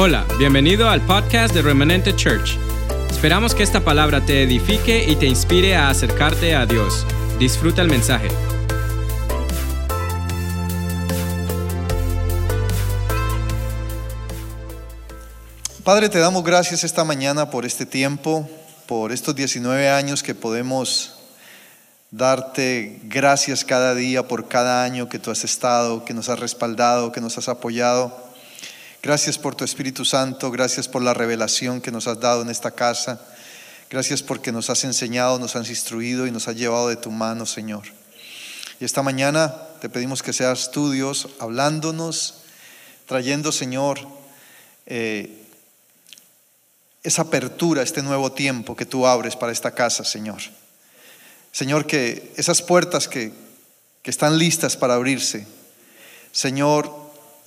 Hola, bienvenido al podcast de Remanente Church. Esperamos que esta palabra te edifique y te inspire a acercarte a Dios. Disfruta el mensaje. Padre, te damos gracias esta mañana por este tiempo, por estos 19 años que podemos darte gracias cada día por cada año que tú has estado, que nos has respaldado, que nos has apoyado. Gracias por tu Espíritu Santo, gracias por la revelación que nos has dado en esta casa. Gracias porque nos has enseñado, nos has instruido y nos has llevado de tu mano, Señor. Y esta mañana te pedimos que seas tú, Dios, hablándonos, trayendo, Señor, eh, esa apertura, este nuevo tiempo que tú abres para esta casa, Señor. Señor, que esas puertas que, que están listas para abrirse, Señor,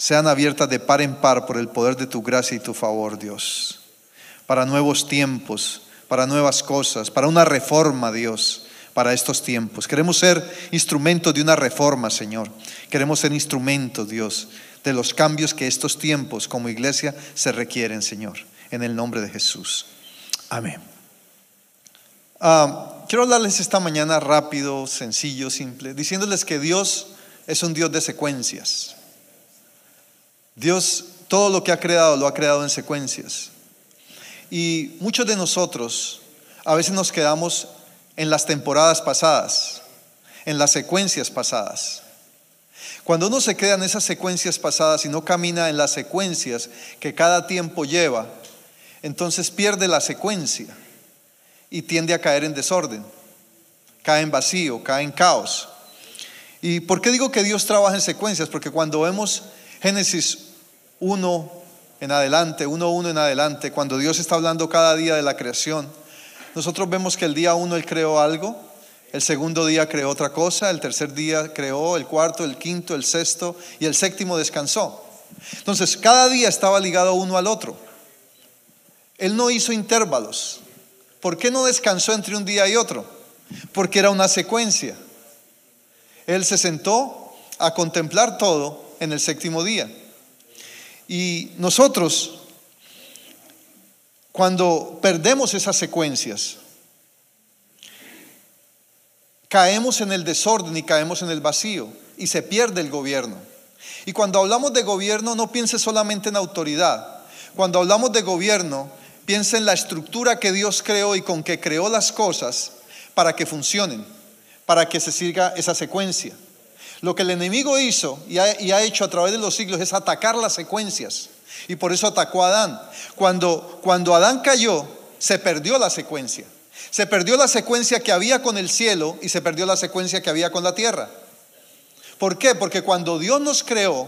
sean abiertas de par en par por el poder de tu gracia y tu favor, Dios, para nuevos tiempos, para nuevas cosas, para una reforma, Dios, para estos tiempos. Queremos ser instrumentos de una reforma, Señor. Queremos ser instrumentos, Dios, de los cambios que estos tiempos como iglesia se requieren, Señor, en el nombre de Jesús. Amén. Ah, quiero hablarles esta mañana rápido, sencillo, simple, diciéndoles que Dios es un Dios de secuencias. Dios todo lo que ha creado lo ha creado en secuencias. Y muchos de nosotros a veces nos quedamos en las temporadas pasadas, en las secuencias pasadas. Cuando uno se queda en esas secuencias pasadas y no camina en las secuencias que cada tiempo lleva, entonces pierde la secuencia y tiende a caer en desorden, cae en vacío, cae en caos. ¿Y por qué digo que Dios trabaja en secuencias? Porque cuando vemos Génesis 1 en adelante, 1.1 en adelante, cuando Dios está hablando cada día de la creación, nosotros vemos que el día 1 Él creó algo, el segundo día creó otra cosa, el tercer día creó, el cuarto, el quinto, el sexto y el séptimo descansó. Entonces, cada día estaba ligado uno al otro. Él no hizo intervalos. ¿Por qué no descansó entre un día y otro? Porque era una secuencia. Él se sentó a contemplar todo en el séptimo día. Y nosotros, cuando perdemos esas secuencias, caemos en el desorden y caemos en el vacío y se pierde el gobierno. Y cuando hablamos de gobierno, no piense solamente en autoridad. Cuando hablamos de gobierno, piense en la estructura que Dios creó y con que creó las cosas para que funcionen, para que se siga esa secuencia. Lo que el enemigo hizo y ha, hecho a través de los siglos es atacar las secuencias. Y por eso atacó a Adán. Cuando, Adán cayó, se perdió la secuencia. Se perdió la secuencia que había con el cielo y se perdió la secuencia que había con la tierra. ¿Por qué? Porque cuando Dios nos creó,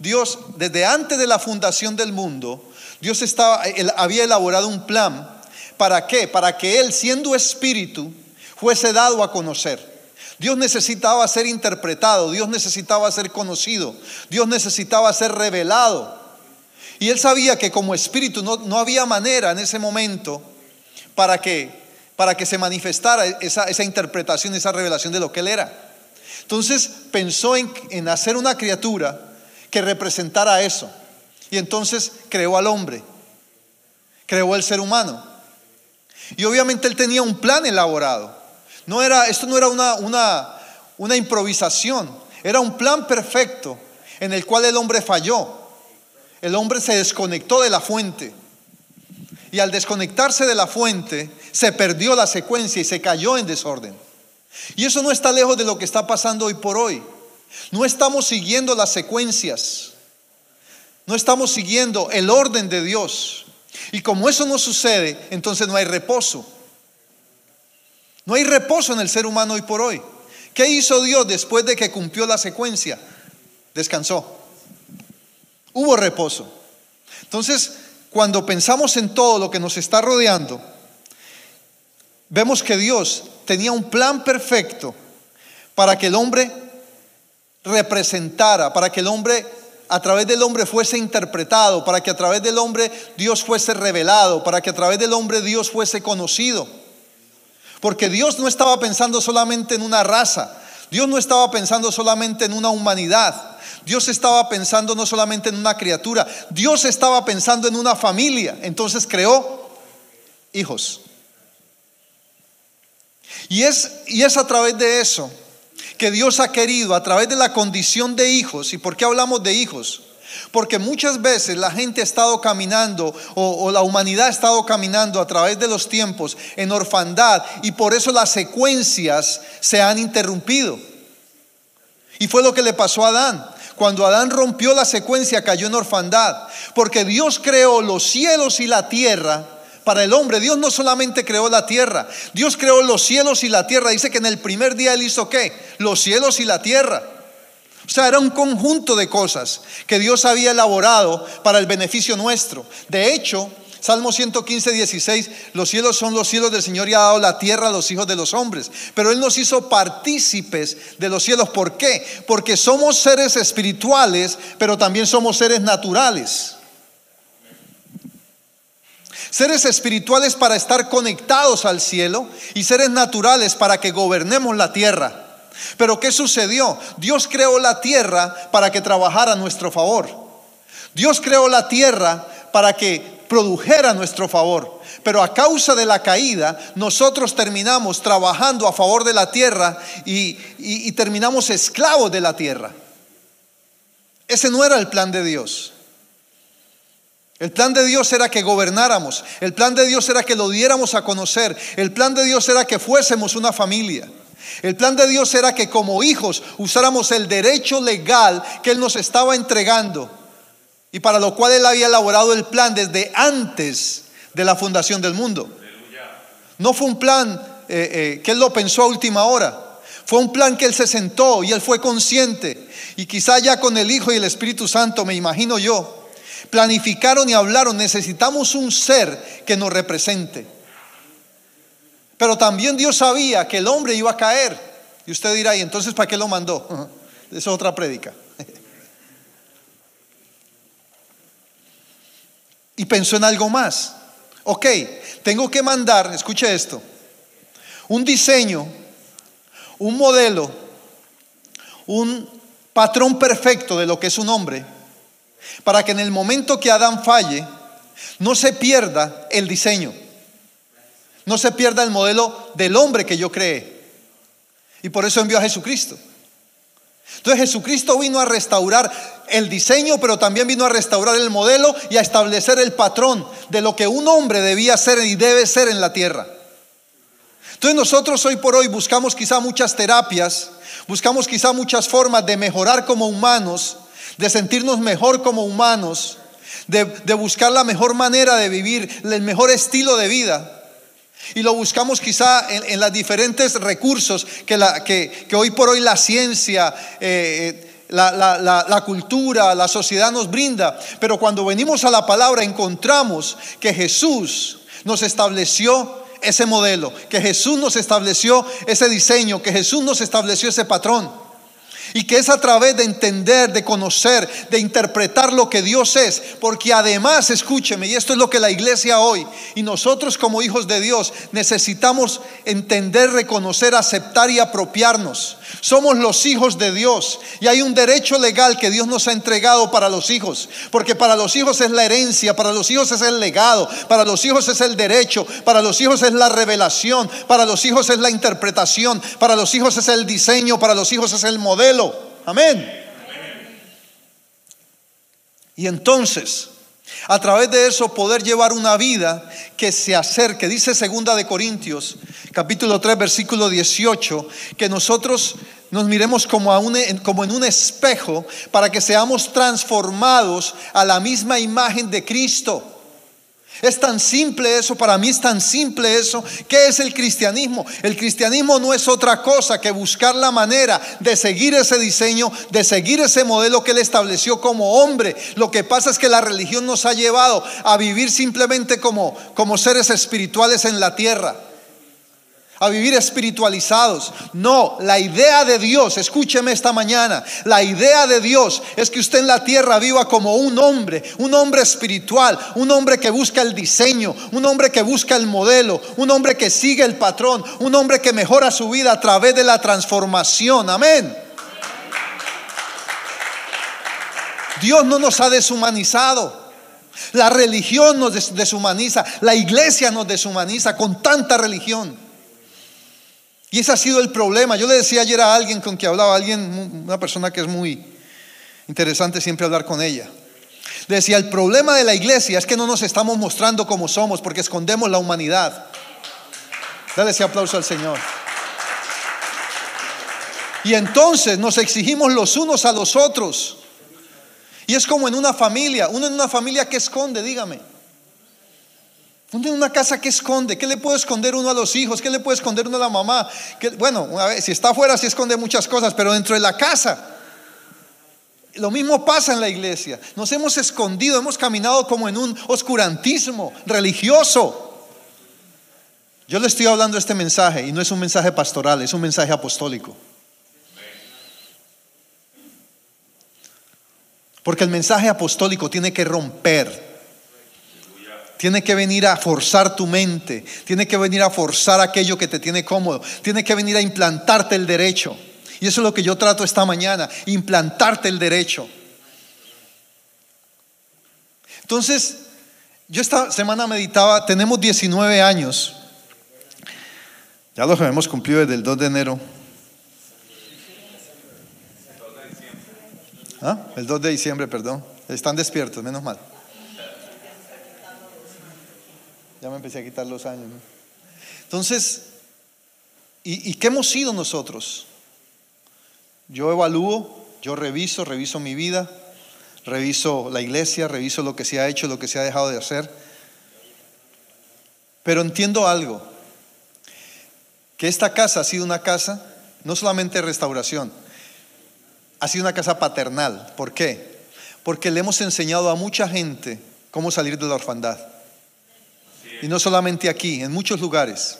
Dios, desde antes de la fundación del mundo, Dios estaba, había elaborado un plan. ¿Para qué? Para que Él, siendo espíritu, fuese dado a conocer. Dios necesitaba ser interpretado, Dios necesitaba ser conocido, Dios necesitaba ser revelado. Y él sabía que como espíritu no, había manera en ese momento para que, para que se manifestara esa, esa, interpretación, esa revelación de lo que él era. Entonces pensó en, en hacer una criatura que representara eso. Y entonces creó al hombre, creó el ser humano. Y obviamente él tenía un plan elaborado. No era, esto no era una, una, una improvisación, era un plan perfecto en el cual el hombre falló. El hombre se desconectó de la fuente. Y al desconectarse de la fuente, se perdió la secuencia y se cayó en desorden. Y eso no está lejos de lo que está pasando hoy por hoy. No estamos siguiendo las secuencias. No estamos siguiendo el orden de Dios. Y como eso no sucede, entonces no hay reposo. No hay reposo en el ser humano hoy por hoy. ¿Qué hizo Dios después de que cumplió la secuencia? Descansó. Hubo reposo. Entonces, cuando pensamos en todo lo que nos está rodeando, vemos que Dios tenía un plan perfecto para que el hombre representara, para que el hombre a través del hombre fuese interpretado, para que a través del hombre Dios fuese revelado, para que a través del hombre Dios fuese conocido. Porque Dios no estaba pensando solamente en una raza, Dios no estaba pensando solamente en una humanidad, Dios estaba pensando no solamente en una criatura, Dios estaba pensando en una familia. Entonces creó hijos. Y es, y es a través de eso que Dios ha querido, a través de la condición de hijos. ¿Y por qué hablamos de hijos? Porque muchas veces la gente ha estado caminando o, la humanidad ha estado caminando a través de los tiempos en orfandad y por eso las secuencias se han interrumpido. Y fue lo que le pasó a Adán. Cuando Adán rompió la secuencia cayó en orfandad. Porque Dios creó los cielos y la tierra para el hombre. Dios no solamente creó la tierra, Dios creó los cielos y la tierra. Dice que en el primer día Él hizo qué? Los cielos y la tierra. O sea, era un conjunto de cosas que Dios había elaborado para el beneficio nuestro. De hecho, Salmo 115, 16, los cielos son los cielos del Señor y ha dado la tierra a los hijos de los hombres. Pero Él nos hizo partícipes de los cielos. ¿Por qué? Porque somos seres espirituales, pero también somos seres naturales. Seres espirituales para estar conectados al cielo y seres naturales para que gobernemos la tierra. Pero ¿qué sucedió? Dios creó la tierra para que trabajara a nuestro favor. Dios creó la tierra para que produjera a nuestro favor. Pero a causa de la caída, nosotros terminamos trabajando a favor de la tierra y, y, terminamos esclavos de la tierra. Ese no era el plan de Dios. El plan de Dios era que gobernáramos. El plan de Dios era que lo diéramos a conocer. El plan de Dios era que fuésemos una familia. El plan de Dios era que como hijos usáramos el derecho legal que Él nos estaba entregando y para lo cual Él había elaborado el plan desde antes de la fundación del mundo. No fue un plan eh, eh, que Él lo pensó a última hora. Fue un plan que Él se sentó y Él fue consciente. Y quizá ya con el Hijo y el Espíritu Santo, me imagino yo, planificaron y hablaron, necesitamos un ser que nos represente. Pero también Dios sabía que el hombre iba a caer. Y usted dirá, ¿y entonces para qué lo mandó? Esa es otra prédica. Y pensó en algo más. Ok, tengo que mandar, escuche esto, un diseño, un modelo, un patrón perfecto de lo que es un hombre para que en el momento que Adán falle, no se pierda el diseño, no se pierda el modelo del hombre que yo creé. Y por eso envió a Jesucristo. Entonces Jesucristo vino a restaurar el diseño, pero también vino a restaurar el modelo y a establecer el patrón de lo que un hombre debía ser y debe ser en la tierra. Entonces nosotros hoy por hoy buscamos quizá muchas terapias, buscamos quizá muchas formas de mejorar como humanos, de sentirnos mejor como humanos, de, de, buscar la mejor manera de vivir, el mejor estilo de vida. Y lo buscamos quizá en, en los diferentes recursos que, hoy por hoy la ciencia, eh, la, la, la, cultura, la sociedad nos brinda. Pero cuando venimos a la palabra encontramos que Jesús nos estableció ese modelo, que Jesús nos estableció ese diseño, que Jesús nos estableció ese patrón. Y que es a través de entender, de conocer, de interpretar lo que Dios es. Porque además, escúcheme, y esto es lo que la iglesia hoy, y nosotros como hijos de Dios necesitamos entender, reconocer, aceptar y apropiarnos. Somos los hijos de Dios. Y hay un derecho legal que Dios nos ha entregado para los hijos. Porque para los hijos es la herencia, para los hijos es el legado, para los hijos es el derecho, para los hijos es la revelación, para los hijos es la interpretación, para los hijos es el diseño, para los hijos es el modelo. Amén. Y entonces, a través de eso poder llevar una vida que se acerque, dice segunda de Corintios, capítulo 3, versículo 18, que nosotros nos miremos como, a un, como en un espejo para que seamos transformados a la misma imagen de Cristo. Es tan simple eso, para mí es tan simple eso. ¿Qué es el cristianismo? El cristianismo no es otra cosa que buscar la manera de seguir ese diseño, de seguir ese modelo que él estableció como hombre. Lo que pasa es que la religión nos ha llevado a vivir simplemente como, como seres espirituales en la tierra a vivir espiritualizados. No, la idea de Dios, escúcheme esta mañana, la idea de Dios es que usted en la tierra viva como un hombre, un hombre espiritual, un hombre que busca el diseño, un hombre que busca el modelo, un hombre que sigue el patrón, un hombre que mejora su vida a través de la transformación. Amén. Dios no nos ha deshumanizado. La religión nos deshumaniza, la iglesia nos deshumaniza con tanta religión. Y ese ha sido el problema. Yo le decía ayer a alguien con que hablaba, alguien, una persona que es muy interesante siempre hablar con ella. Le decía, el problema de la iglesia es que no nos estamos mostrando como somos porque escondemos la humanidad. Dale ese aplauso al Señor. Y entonces nos exigimos los unos a los otros. Y es como en una familia, uno en una familia que esconde, dígame. Una casa que esconde, ¿qué le puede esconder uno a los hijos? ¿Qué le puede esconder uno a la mamá? bueno, si está afuera sí esconde muchas cosas, pero dentro de la casa. Lo mismo pasa en la iglesia. Nos hemos escondido, hemos caminado como en un oscurantismo religioso. Yo le estoy hablando este mensaje y no es un mensaje pastoral, es un mensaje apostólico. Porque el mensaje apostólico tiene que romper. Tiene que venir a forzar tu mente. Tiene que venir a forzar aquello que te tiene cómodo. Tiene que venir a implantarte el derecho. Y eso es lo que yo trato esta mañana, implantarte el derecho. Entonces, yo esta semana meditaba, tenemos 19 años. Ya los hemos cumplido desde el 2 de enero. ¿Ah? El 2 de diciembre, perdón. Están despiertos, menos mal. Ya me empecé a quitar los años. Entonces, ¿y, ¿y qué hemos sido nosotros? Yo evalúo, yo reviso, reviso mi vida, reviso la iglesia, reviso lo que se ha hecho, lo que se ha dejado de hacer. Pero entiendo algo, que esta casa ha sido una casa no solamente de restauración, ha sido una casa paternal. ¿Por qué? Porque le hemos enseñado a mucha gente cómo salir de la orfandad. Y no solamente aquí, en muchos lugares.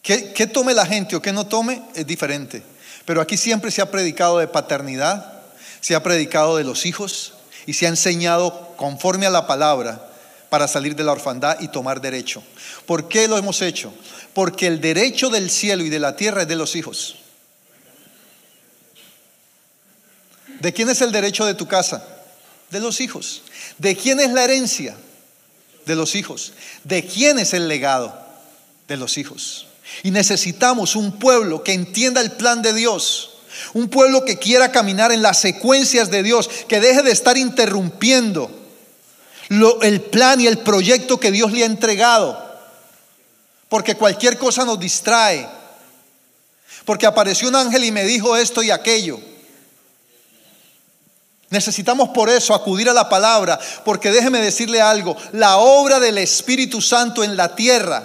Que, tome la gente o que no tome es diferente. Pero aquí siempre se ha predicado de paternidad, se ha predicado de los hijos y se ha enseñado conforme a la palabra para salir de la orfandad y tomar derecho. ¿Por qué lo hemos hecho? Porque el derecho del cielo y de la tierra es de los hijos. ¿De quién es el derecho de tu casa? De los hijos. ¿De quién es la herencia? De los hijos. ¿De quién es el legado? De los hijos. Y necesitamos un pueblo que entienda el plan de Dios. Un pueblo que quiera caminar en las secuencias de Dios, que deje de estar interrumpiendo el plan y el proyecto que Dios le ha entregado. Porque cualquier cosa nos distrae. Porque apareció un ángel y me dijo esto y aquello. Necesitamos por eso acudir a la palabra, porque déjeme decirle algo, la obra del Espíritu Santo en la tierra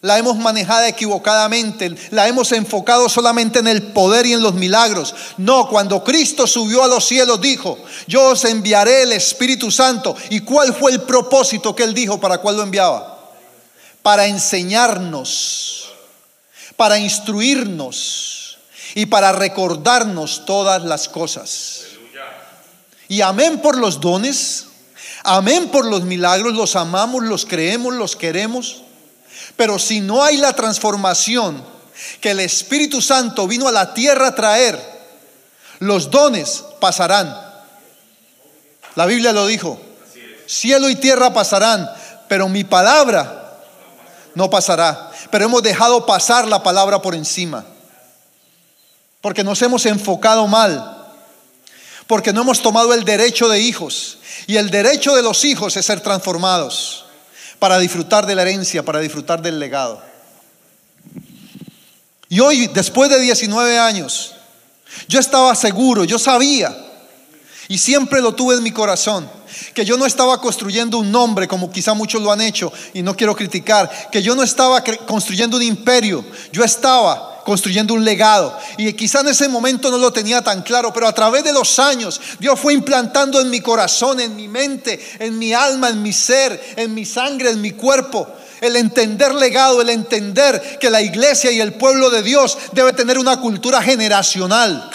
la hemos manejado equivocadamente, la hemos enfocado solamente en el poder y en los milagros. No, cuando Cristo subió a los cielos dijo, yo os enviaré el Espíritu Santo. ¿Y cuál fue el propósito que él dijo para cuál lo enviaba? Para enseñarnos, para instruirnos y para recordarnos todas las cosas. Y amén por los dones, amén por los milagros, los amamos, los creemos, los queremos. Pero si no hay la transformación que el Espíritu Santo vino a la tierra a traer, los dones pasarán. La Biblia lo dijo. Cielo y tierra pasarán, pero mi palabra no pasará. Pero hemos dejado pasar la palabra por encima. Porque nos hemos enfocado mal porque no hemos tomado el derecho de hijos. Y el derecho de los hijos es ser transformados para disfrutar de la herencia, para disfrutar del legado. Y hoy, después de 19 años, yo estaba seguro, yo sabía, y siempre lo tuve en mi corazón, que yo no estaba construyendo un nombre como quizá muchos lo han hecho, y no quiero criticar, que yo no estaba construyendo un imperio, yo estaba construyendo un legado. Y quizá en ese momento no lo tenía tan claro, pero a través de los años Dios fue implantando en mi corazón, en mi mente, en mi alma, en mi ser, en mi sangre, en mi cuerpo. El entender legado, el entender que la iglesia y el pueblo de Dios debe tener una cultura generacional.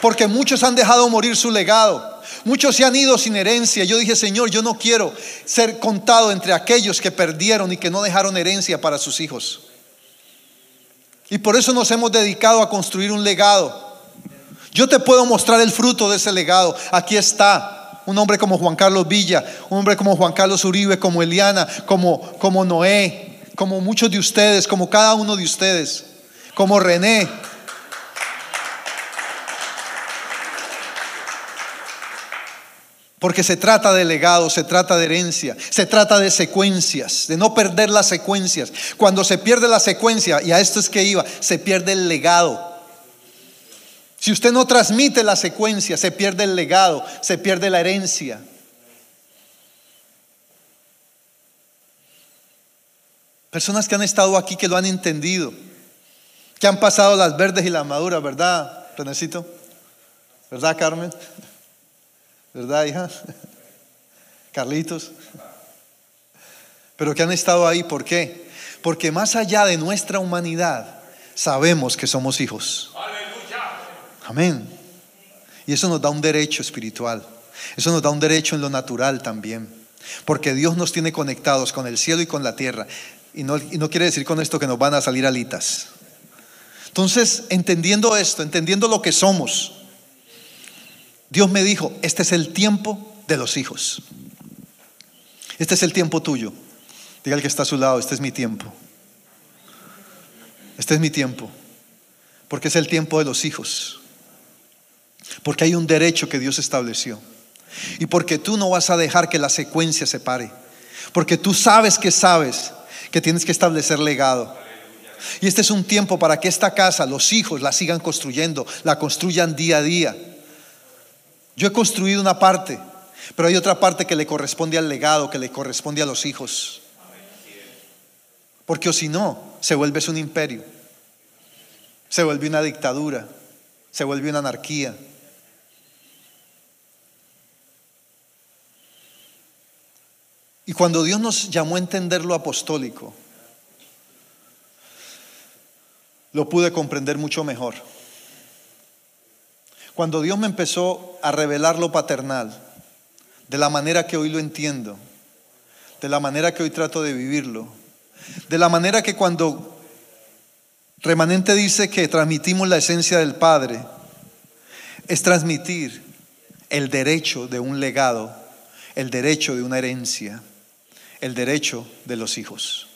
Porque muchos han dejado morir su legado. Muchos se han ido sin herencia. Yo dije, Señor, yo no quiero ser contado entre aquellos que perdieron y que no dejaron herencia para sus hijos. Y por eso nos hemos dedicado a construir un legado. Yo te puedo mostrar el fruto de ese legado. Aquí está. Un hombre como Juan Carlos Villa, un hombre como Juan Carlos Uribe, como Eliana, como, como Noé, como muchos de ustedes, como cada uno de ustedes, como René. Porque se trata de legado, se trata de herencia, se trata de secuencias, de no perder las secuencias. Cuando se pierde la secuencia, y a esto es que iba, se pierde el legado. Si usted no transmite la secuencia, se pierde el legado, se pierde la herencia. Personas que han estado aquí, que lo han entendido, que han pasado las verdes y las maduras, ¿verdad, Renecito? ¿Verdad, Carmen? ¿Verdad, hija? Carlitos. Pero que han estado ahí, ¿por qué? Porque más allá de nuestra humanidad, sabemos que somos hijos. Amén. Y eso nos da un derecho espiritual. Eso nos da un derecho en lo natural también. Porque Dios nos tiene conectados con el cielo y con la tierra. Y no, y no quiere decir con esto que nos van a salir alitas. Entonces, entendiendo esto, entendiendo lo que somos, Dios me dijo, este es el tiempo de los hijos. Este es el tiempo tuyo. Diga el que está a su lado, este es mi tiempo. Este es mi tiempo. Porque es el tiempo de los hijos. Porque hay un derecho que Dios estableció. Y porque tú no vas a dejar que la secuencia se pare. Porque tú sabes que sabes que tienes que establecer legado. Y este es un tiempo para que esta casa, los hijos, la sigan construyendo, la construyan día a día. Yo he construido una parte, pero hay otra parte que le corresponde al legado, que le corresponde a los hijos. Porque o si no, se vuelve un imperio, se vuelve una dictadura, se vuelve una anarquía. Y cuando Dios nos llamó a entender lo apostólico, lo pude comprender mucho mejor. Cuando Dios me empezó a revelar lo paternal, de la manera que hoy lo entiendo, de la manera que hoy trato de vivirlo, de la manera que cuando remanente dice que transmitimos la esencia del Padre, es transmitir el derecho de un legado, el derecho de una herencia, el derecho de los hijos.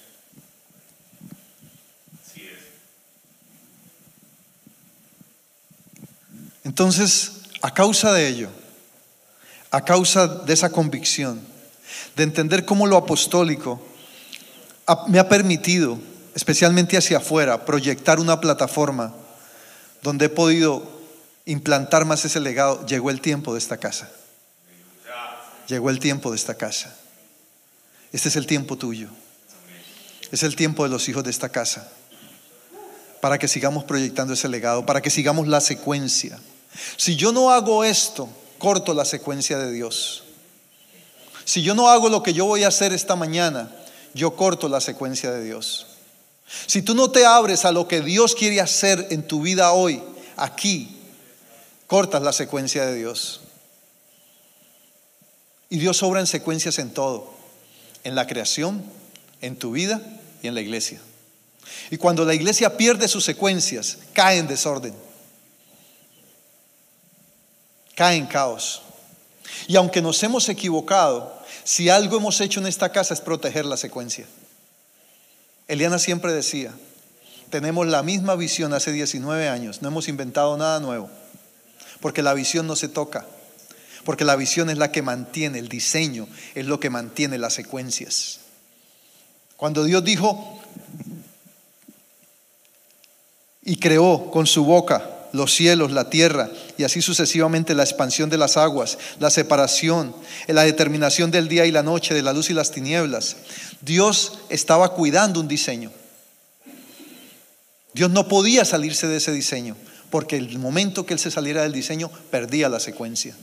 Entonces, a causa de ello, a causa de esa convicción, de entender cómo lo apostólico me ha permitido, especialmente hacia afuera, proyectar una plataforma donde he podido implantar más ese legado, llegó el tiempo de esta casa. Llegó el tiempo de esta casa. Este es el tiempo tuyo. Es el tiempo de los hijos de esta casa. Para que sigamos proyectando ese legado, para que sigamos la secuencia. Si yo no hago esto, corto la secuencia de Dios. Si yo no hago lo que yo voy a hacer esta mañana, yo corto la secuencia de Dios. Si tú no te abres a lo que Dios quiere hacer en tu vida hoy, aquí, cortas la secuencia de Dios. Y Dios obra en secuencias en todo, en la creación, en tu vida y en la iglesia. Y cuando la iglesia pierde sus secuencias, cae en desorden cae en caos. Y aunque nos hemos equivocado, si algo hemos hecho en esta casa es proteger la secuencia. Eliana siempre decía, tenemos la misma visión hace 19 años, no hemos inventado nada nuevo, porque la visión no se toca, porque la visión es la que mantiene, el diseño es lo que mantiene las secuencias. Cuando Dios dijo y creó con su boca los cielos, la tierra, y así sucesivamente la expansión de las aguas, la separación, la determinación del día y la noche, de la luz y las tinieblas. Dios estaba cuidando un diseño. Dios no podía salirse de ese diseño, porque el momento que Él se saliera del diseño, perdía la secuencia.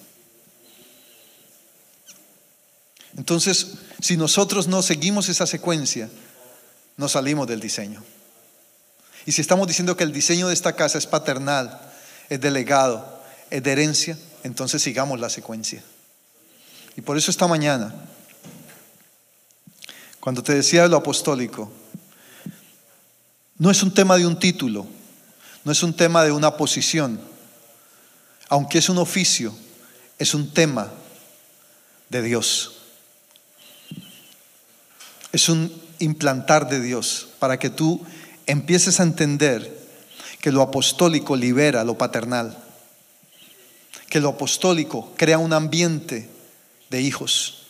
Entonces, si nosotros no seguimos esa secuencia, nos salimos del diseño. Y si estamos diciendo que el diseño de esta casa es paternal, es delegado, es de herencia, entonces sigamos la secuencia. Y por eso esta mañana, cuando te decía de lo apostólico, No es un tema de un título, no es un tema de una posición, aunque es un oficio, es un tema de Dios. Es un implantar de Dios para que tú empieces a entender que lo apostólico libera lo paternal, que lo apostólico crea un ambiente de hijos.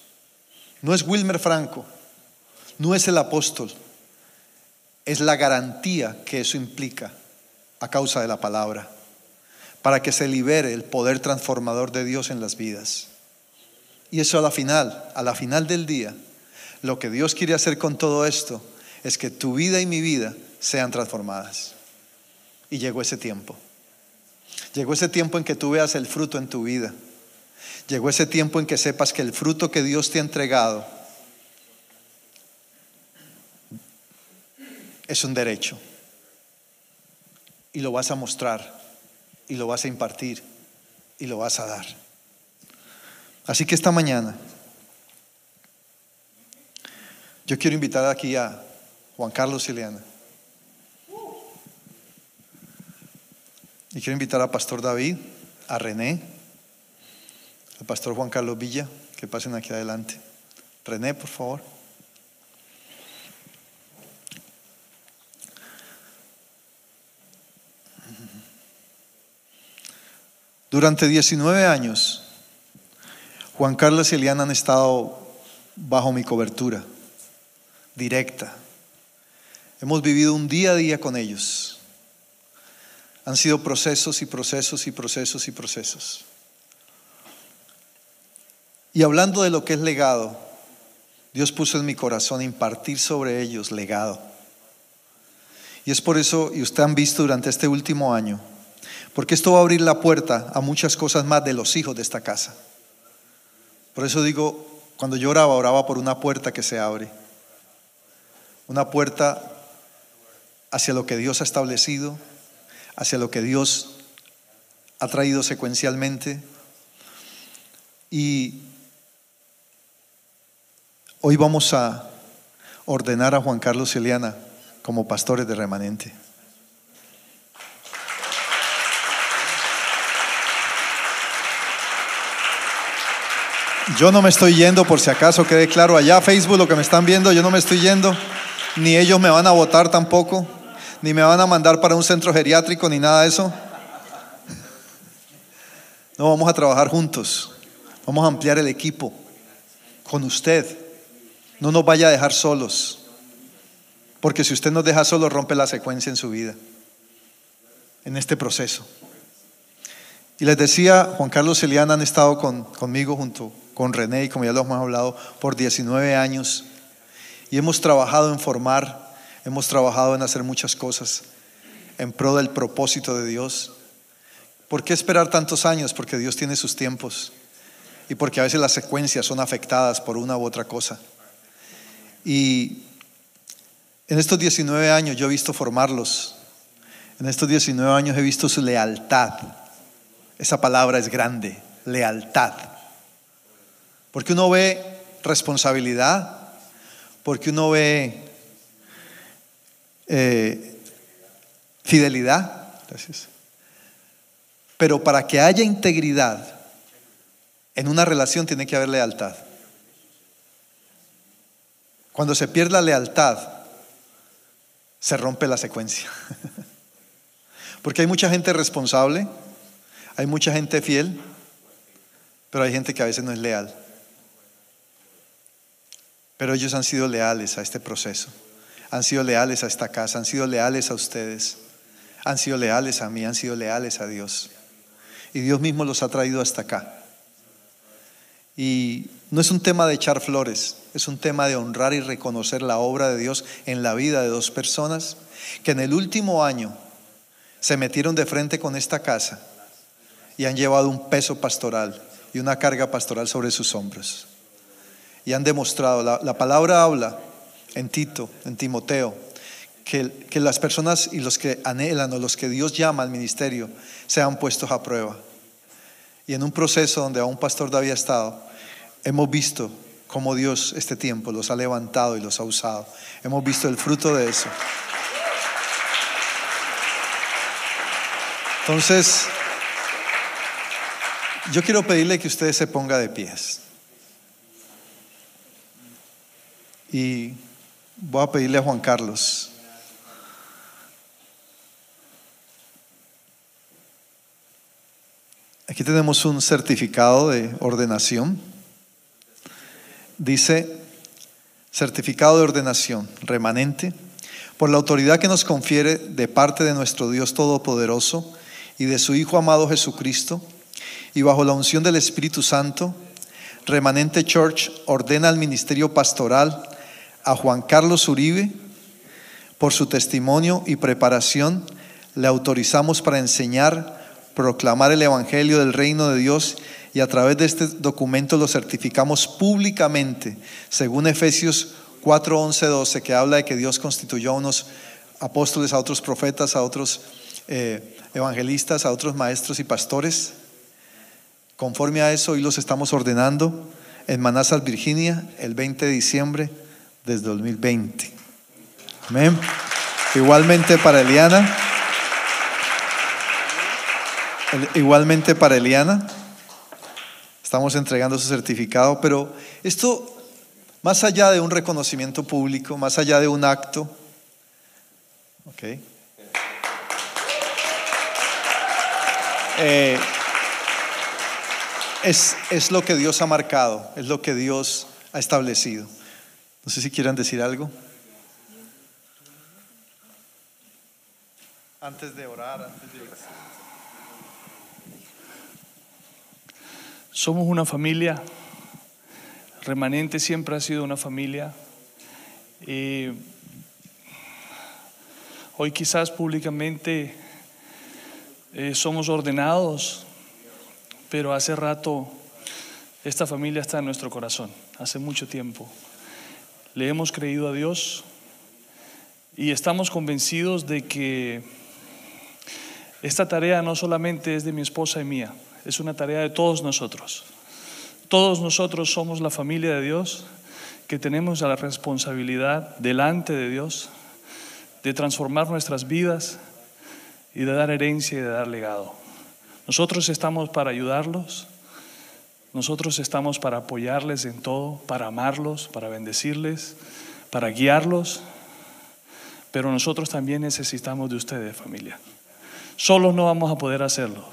No es Wilmer Franco, no es el apóstol, es la garantía que eso implica a causa de la palabra, para que se libere el poder transformador de Dios en las vidas. Y eso a la final, a la final del día, lo que Dios quiere hacer con todo esto es que tu vida y mi vida sean transformadas. Y llegó ese tiempo. Llegó ese tiempo en que tú veas el fruto en tu vida. Llegó ese tiempo en que sepas que el fruto que Dios te ha entregado es un derecho. Y lo vas a mostrar, y lo vas a impartir, y lo vas a dar. Así que esta mañana yo quiero invitar aquí a Juan Carlos Ileana. Y quiero invitar a Pastor David, a René, al Pastor Juan Carlos Villa, que pasen aquí adelante. René, por favor. Durante 19 años, Juan Carlos y Eliana han estado bajo mi cobertura directa. Hemos vivido un día a día con ellos. Han sido procesos y procesos y procesos y procesos. Y hablando de lo que es legado, Dios puso en mi corazón impartir sobre ellos legado. Y es por eso, y ustedes han visto durante este último año, porque esto va a abrir la puerta a muchas cosas más de los hijos de esta casa. Por eso digo, cuando yo oraba, oraba por una puerta que se abre. Una puerta hacia lo que Dios ha establecido, hacia lo que Dios ha traído secuencialmente. Y hoy vamos a ordenar a Juan Carlos Eliana como pastores de remanente. Yo no me estoy yendo, por si acaso quede claro allá, Facebook, lo que me están viendo, yo no me estoy yendo, ni ellos me van a votar tampoco, ni me van a mandar para un centro geriátrico, ni nada de eso. No, vamos a trabajar juntos, vamos a ampliar el equipo con usted. No nos vaya a dejar solos, porque si usted nos deja solos, rompe la secuencia en su vida, en este proceso. Y les decía, Juan Carlos y han estado conmigo junto con René y como ya lo hemos hablado por 19 años. Y hemos trabajado en formar, hemos trabajado en hacer muchas cosas en pro del propósito de Dios. ¿Por qué esperar tantos años? Porque Dios tiene sus tiempos y porque a veces las secuencias son afectadas por una u otra cosa. Y en estos 19 años yo he visto formarlos. En estos 19 años he visto su lealtad. Esa palabra es grande, lealtad. Porque uno ve responsabilidad, porque uno ve eh, fidelidad. Gracias. Pero para que haya integridad en una relación tiene que haber lealtad. Cuando se pierde la lealtad, se rompe la secuencia. Porque hay mucha gente responsable, hay mucha gente fiel, pero hay gente que a veces no es leal. Pero ellos han sido leales a este proceso, han sido leales a esta casa, han sido leales a ustedes, han sido leales a mí, han sido leales a Dios. Y Dios mismo los ha traído hasta acá. Y no es un tema de echar flores, es un tema de honrar y reconocer la obra de Dios en la vida de dos personas que en el último año se metieron de frente con esta casa y han llevado un peso pastoral y una carga pastoral sobre sus hombros y han demostrado, la, palabra habla en Tito, en Timoteo, que, que, las personas y los que anhelan o los que Dios llama al ministerio sean puestos a prueba. Y en un proceso donde a un pastor había estado, hemos visto cómo Dios este tiempo los ha levantado y los ha usado. Hemos visto el fruto de eso. Entonces, yo quiero pedirle que usted se ponga de pies. Y voy a pedirle a Juan Carlos. Aquí tenemos un certificado de ordenación. Dice, certificado de ordenación remanente, por la autoridad que nos confiere de parte de nuestro Dios Todopoderoso y de su Hijo amado Jesucristo, y bajo la unción del Espíritu Santo, Remanente Church ordena al ministerio pastoral a Juan Carlos Uribe, por su testimonio y preparación, le autorizamos para enseñar, proclamar el Evangelio del Reino de Dios y a través de este documento lo certificamos públicamente, según Efesios 4, 11, 12, que habla de que Dios constituyó a unos apóstoles, a otros profetas, a otros eh, evangelistas, a otros maestros y pastores. Conforme a eso, hoy los estamos ordenando en Manassas, Virginia, el 20 de diciembre desde 2020. Amén. Igualmente para Eliana. Igualmente para Eliana. Estamos entregando su certificado, pero esto, más allá de un reconocimiento público, más allá de un acto, ok. Eh, es, es lo que Dios ha marcado, es lo que Dios ha establecido. No sé si quieran decir algo. Antes de orar, antes de orar. Somos una familia. Remanente siempre ha sido una familia. Y hoy quizás públicamente eh, somos ordenados, pero hace rato esta familia está en nuestro corazón, hace mucho tiempo. Le hemos creído a Dios y estamos convencidos de que esta tarea no solamente es de mi esposa y mía, es una tarea de todos nosotros. Todos nosotros somos la familia de Dios que tenemos la responsabilidad delante de Dios de transformar nuestras vidas y de dar herencia y de dar legado. Nosotros estamos para ayudarlos, nosotros estamos para apoyarles en todo, para amarlos, para bendecirles, para guiarlos, pero nosotros también necesitamos de ustedes, familia. Solos no vamos a poder hacerlo.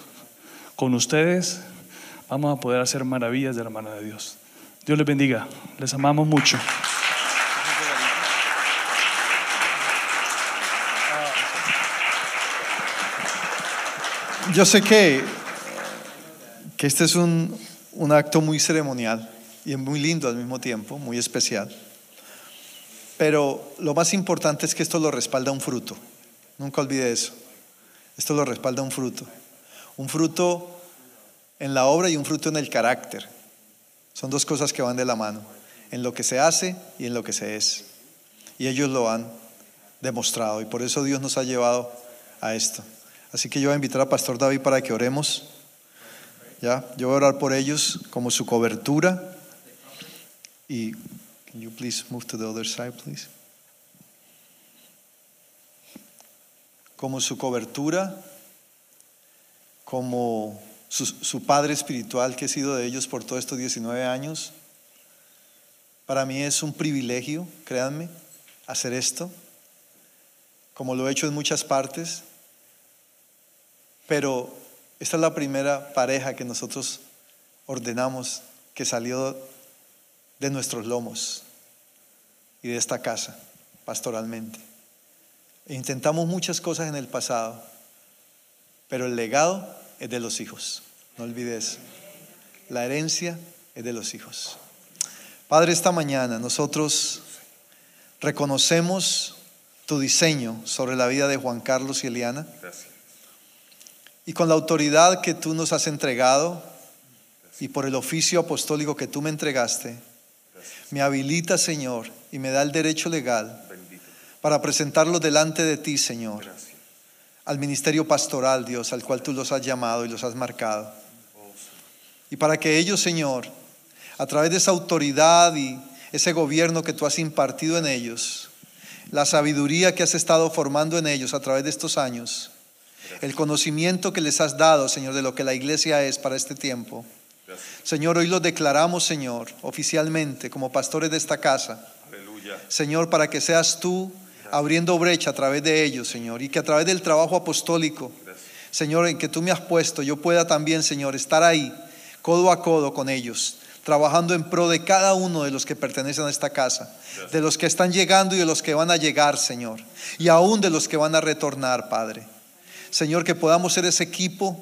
Con ustedes vamos a poder hacer maravillas de la mano de Dios. Dios les bendiga. Les amamos mucho. Yo sé que, que este es un, un acto muy ceremonial y muy lindo al mismo tiempo, muy especial. Pero lo más importante es que esto lo respalda un fruto. Nunca olvide eso. Esto lo respalda un fruto. Un fruto en la obra y un fruto en el carácter. Son dos cosas que van de la mano. En lo que se hace y en lo que se es. Y ellos lo han demostrado. Y por eso Dios nos ha llevado a esto. Así que yo voy a invitar a Pastor David para que oremos. ¿Ya? Yo voy a orar por ellos como su cobertura. Y can you please move to the other side, please? Como su cobertura, como su, su padre espiritual que he sido de ellos por todos estos 19 años. Para mí es un privilegio, créanme, hacer esto, como lo he hecho en muchas partes, pero esta es la primera pareja que nosotros ordenamos que salió de nuestros lomos y de esta casa pastoralmente. E intentamos muchas cosas en el pasado, pero el legado es de los hijos. No olvides, la herencia es de los hijos. Padre, esta mañana nosotros reconocemos tu diseño sobre la vida de Juan Carlos y Eliana. Gracias. Y con la autoridad que tú nos has entregado y por el oficio apostólico que tú me entregaste, me habilita, Señor, y me da el derecho legal para presentarlo delante de ti, Señor, al ministerio pastoral, Dios, al cual tú los has llamado y los has marcado. Y para que ellos, Señor, a través de esa autoridad y ese gobierno que tú has impartido en ellos, la sabiduría que has estado formando en ellos a través de estos años, el conocimiento que les has dado, Señor, de lo que la iglesia es para este tiempo. Señor, hoy lo declaramos, Señor, oficialmente como pastores de esta casa. Señor, para que seas tú abriendo brecha a través de ellos, Señor, y que a través del trabajo apostólico, Señor, en que tú me has puesto, yo pueda también, Señor, estar ahí, codo a codo con ellos, trabajando en pro de cada uno de los que pertenecen a esta casa, de los que están llegando y de los que van a llegar, Señor, y aún de los que van a retornar, Padre. Señor, que podamos ser ese equipo,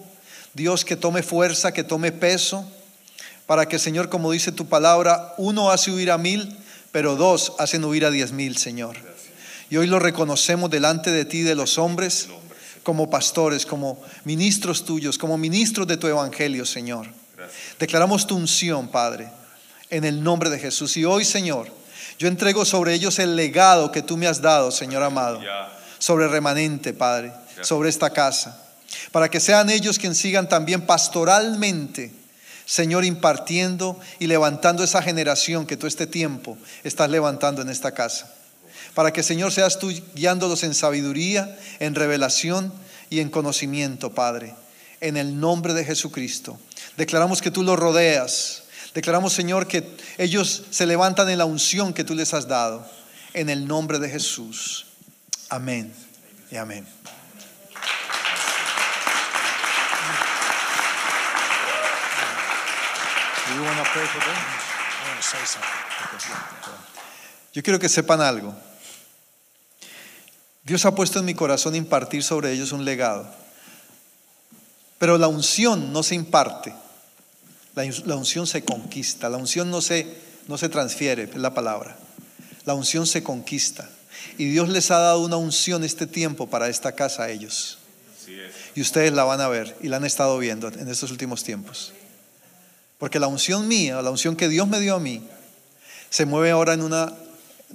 Dios, que tome fuerza, que tome peso, para que, Señor, como dice tu palabra, uno hace huir a mil, pero dos hacen huir a diez mil, Señor. Y hoy lo reconocemos delante de ti, de los hombres, como pastores, como ministros tuyos, como ministros de tu evangelio, Señor. Declaramos tu unción, Padre, en el nombre de Jesús. Y hoy, Señor, yo entrego sobre ellos el legado que tú me has dado, Señor amado, sobre remanente, Padre, sobre esta casa, para que sean ellos quienes sigan también pastoralmente, Señor, impartiendo y levantando esa generación que tú este tiempo estás levantando en esta casa para que Señor seas tú guiándolos en sabiduría, en revelación y en conocimiento, Padre. En el nombre de Jesucristo. Declaramos que tú los rodeas. Declaramos, Señor, que ellos se levantan en la unción que tú les has dado. En el nombre de Jesús. Amén y amén. Yo quiero que sepan algo. Dios ha puesto en mi corazón impartir sobre ellos un legado. Pero la unción no se imparte, la, unción se conquista, la unción no se, no se transfiere, es la palabra. La unción se conquista. Y Dios les ha dado una unción este tiempo para esta casa a ellos. Y ustedes la van a ver y la han estado viendo en estos últimos tiempos. Porque la unción mía, la unción que Dios me dio a mí, se mueve ahora en una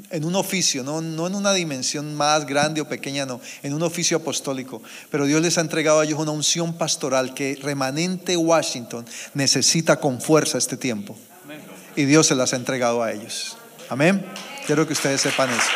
en un oficio, no, no en una dimensión más grande o pequeña, no, en un oficio apostólico. Pero Dios les ha entregado a ellos una unción pastoral que remanente Washington necesita con fuerza este tiempo. Y Dios se las ha entregado a ellos. Amén. Quiero que ustedes sepan eso.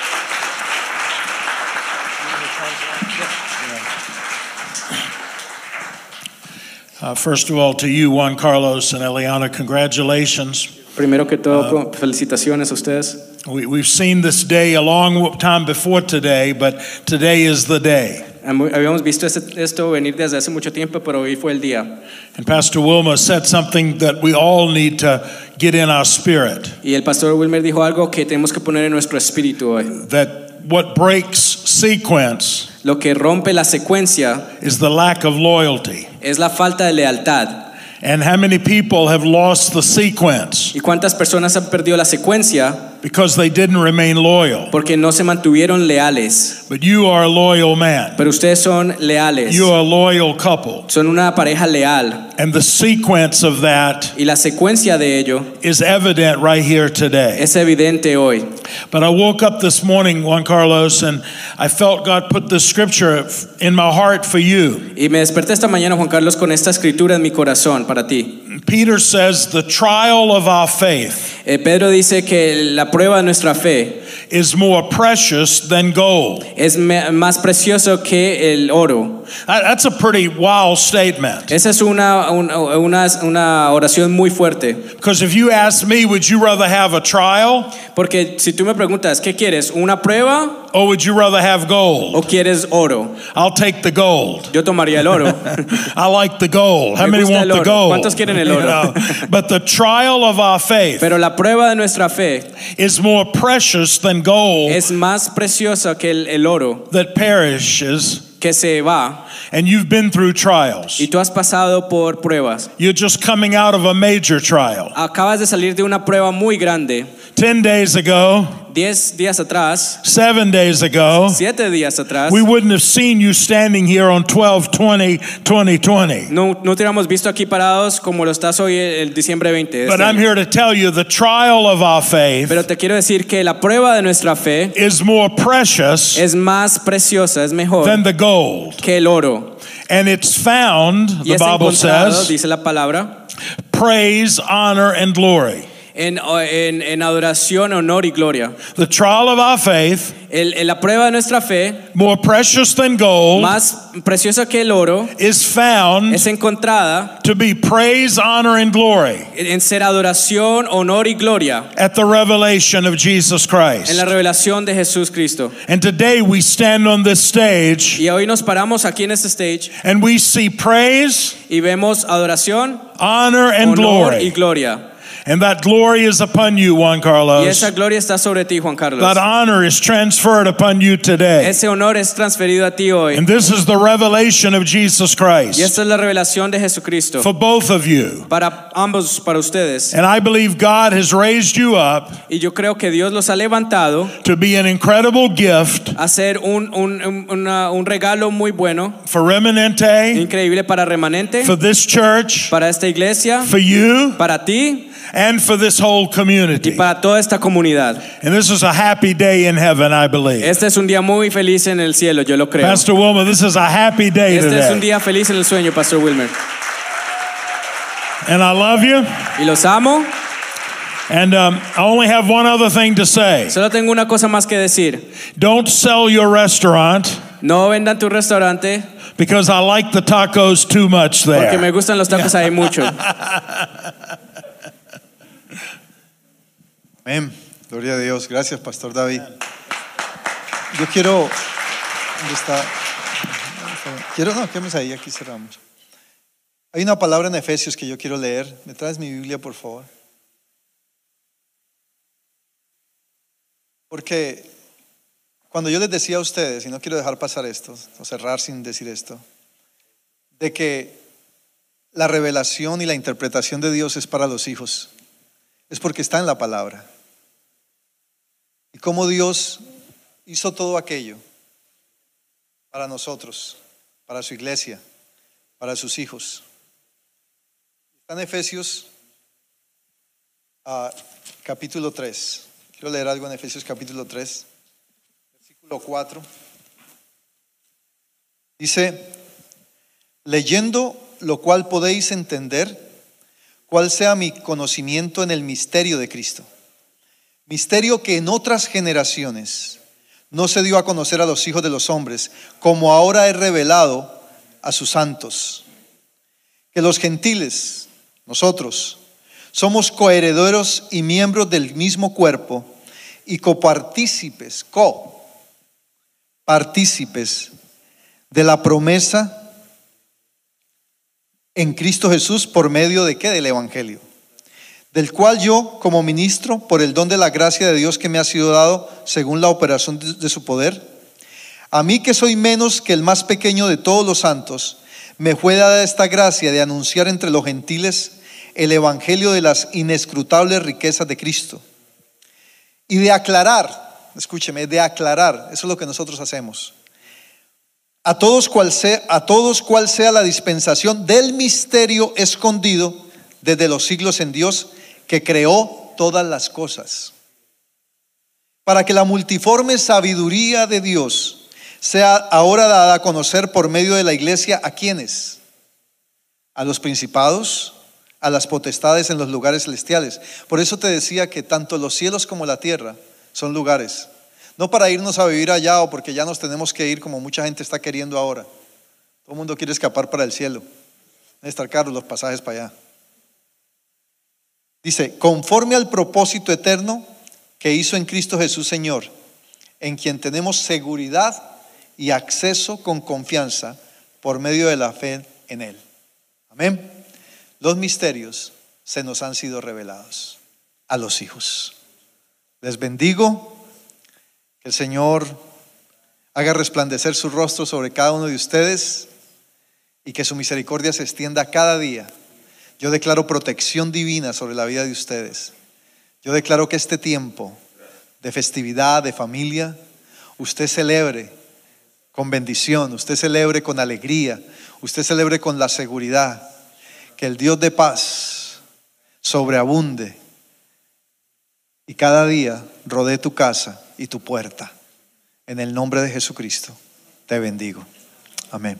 Uh, first of all, to you, Juan Carlos and Eliana, congratulations. Primero que todo, felicitaciones a ustedes. We, we've seen this day a long time before today, but today is the day. Habíamos visto esto venir desde hace mucho tiempo, pero hoy fue el día. And Pastor Wilmer said something that we all need to get in our spirit. Y el pastor Wilmer dijo algo que tenemos que poner en nuestro espíritu hoy. That what breaks sequence Lo que rompe la secuencia is the lack of loyalty. es la falta de lealtad. And how many people have lost the sequence ¿Y cuántas personas han perdido la secuencia because they didn't remain loyal? porque no se mantuvieron leales? But you are a loyal man. Pero ustedes son leales. You are a loyal couple. Son una pareja leal. And the sequence of that Y la secuencia de ello is evident right here today. es evidente hoy. But I woke up this morning, Juan Carlos, and I felt God put this scripture in my heart for you. Y me desperté esta mañana, Juan Carlos, con esta escritura en mi corazón para ti. Peter says the trial of our faith Eh, Pedro dice que la prueba de nuestra fe is more precious than gold. es más precioso que el oro. That- That's a pretty wild statement. Esa es una, una, una oración muy fuerte. Because if you ask me, would you rather have a trial Porque si tú me preguntas, ¿qué quieres? ¿Una prueba or would you rather have gold? o quieres oro? I'll take the gold. Yo tomaría el oro. I like the gold. How many want the gold? ¿Cuántos quieren el You oro? know, But the trial of our faith Pero la prueba de nuestra fe is more precious than gold es más preciosa que el, el oro that perishes. Que se va And you've been through trials. y tú has pasado por pruebas. You're just coming out of a major trial. Acabas de salir de una prueba muy grande. 10 days ago, Diez días atrás, seven days ago, siete días atrás, we wouldn't have seen you standing here on 12 20 2020. no, no te hubiéramos visto aquí parados como lo estás hoy eh, el diciembre 20. de But I'm here to tell you the trial of our faith Pero te quiero decir que la prueba de nuestra fe is more precious es más preciosa, es mejor than the gold. que el oro. And it's found, the Bible says, dice la palabra, praise, honor, and glory. En, en, en adoración, honor y gloria. The trial of our faith, El- la prueba de nuestra fe, more precious than gold, más preciosa que el oro, is found es encontrada to be praise, honor, and glory en ser adoración, honor y gloria at the revelation of Jesus Christ. en la revelación de Jesús Cristo. And today we stand on this stage Y hoy nos paramos aquí en este stage and we see praise, y vemos adoración, honor, and honor y glory. gloria. And that glory is upon you, Juan Carlos. Y esa gloria está sobre ti, Juan Carlos. That honor is transferred upon you today. Ese honor es transferido a ti hoy. And this is the revelation of Jesus Y Christ esta es la revelación de Jesucristo for both of you. para ambos, para ustedes. And I believe God has raised you up Y yo creo que Dios los ha levantado to be an incredible gift a ser un, un, un- una- un regalo muy bueno, for Remanente, increíble para remanente, for this church, para esta iglesia, for you, para ti and for this whole y community. para toda esta comunidad. And this is a happy day in heaven, I believe. Este es un día muy feliz en el cielo, yo lo creo. Pastor Wilma, this is a happy day Este es un today. día feliz en el sueño, Pastor Wilmer. And I love you. Y los amo. And um, I only have one other thing to say. Solo tengo una cosa más que decir. Don't sell your restaurant No vendan tu restaurante because I like the tacos too much porque me there. gustan los tacos ahí mucho. Amén. Gloria a Dios. Gracias, Pastor David. Yo quiero. ¿Dónde está? Quiero, no, quedemos ahí, aquí cerramos. Hay una palabra en Efesios que yo quiero leer. ¿Me traes mi Biblia, por favor? Porque cuando yo les decía a ustedes, y no quiero dejar pasar esto, o cerrar sin decir esto, de que la revelación y la interpretación de Dios es para los hijos, es porque está en la palabra. Y cómo Dios hizo todo aquello para nosotros, para su iglesia, para sus hijos. Está en Efesios ah, capítulo 3. Quiero leer algo en Efesios capítulo 3, versículo 4. Dice, leyendo lo cual podéis entender cuál sea mi conocimiento en el misterio de Cristo. Misterio que en otras generaciones no se dio a conocer a los hijos de los hombres, como ahora he revelado a sus santos. Que los gentiles, nosotros, somos coherederos y miembros del mismo cuerpo y copartícipes, copartícipes de la promesa en Cristo Jesús por medio de qué? Del Evangelio. Del cual yo, como ministro, por el don de la gracia de Dios que me ha sido dado según la operación de, su poder, a mí que soy menos que el más pequeño de todos los santos, me fue dada esta gracia de anunciar entre los gentiles el Evangelio de las inescrutables riquezas de Cristo. Y de aclarar, escúcheme, de aclarar, eso es lo que nosotros hacemos. A todos cual sea, a todos cual sea la dispensación del misterio escondido desde los siglos en Dios que creó todas las cosas. Para que la multiforme sabiduría de Dios sea ahora dada a conocer por medio de la iglesia a quienes? A los principados, a las potestades en los lugares celestiales. Por eso te decía que tanto los cielos como la tierra son lugares. No para irnos a vivir allá o porque ya nos tenemos que ir como mucha gente está queriendo ahora. Todo el mundo quiere escapar para el cielo. Deben estar caros los pasajes para allá. Dice, conforme al propósito eterno que hizo en Cristo Jesús Señor, en quien tenemos seguridad y acceso con confianza por medio de la fe en Él. Amén. Los misterios se nos han sido revelados a los hijos. Les bendigo. Que el Señor haga resplandecer su rostro sobre cada uno de ustedes y que su misericordia se extienda cada día. Yo declaro protección divina sobre la vida de ustedes. Yo declaro que este tiempo de festividad, de familia, usted celebre con bendición, usted celebre con alegría, usted celebre con la seguridad que el Dios de paz sobreabunde y cada día rodee tu casa y tu puerta. En el nombre de Jesucristo te bendigo. Amén.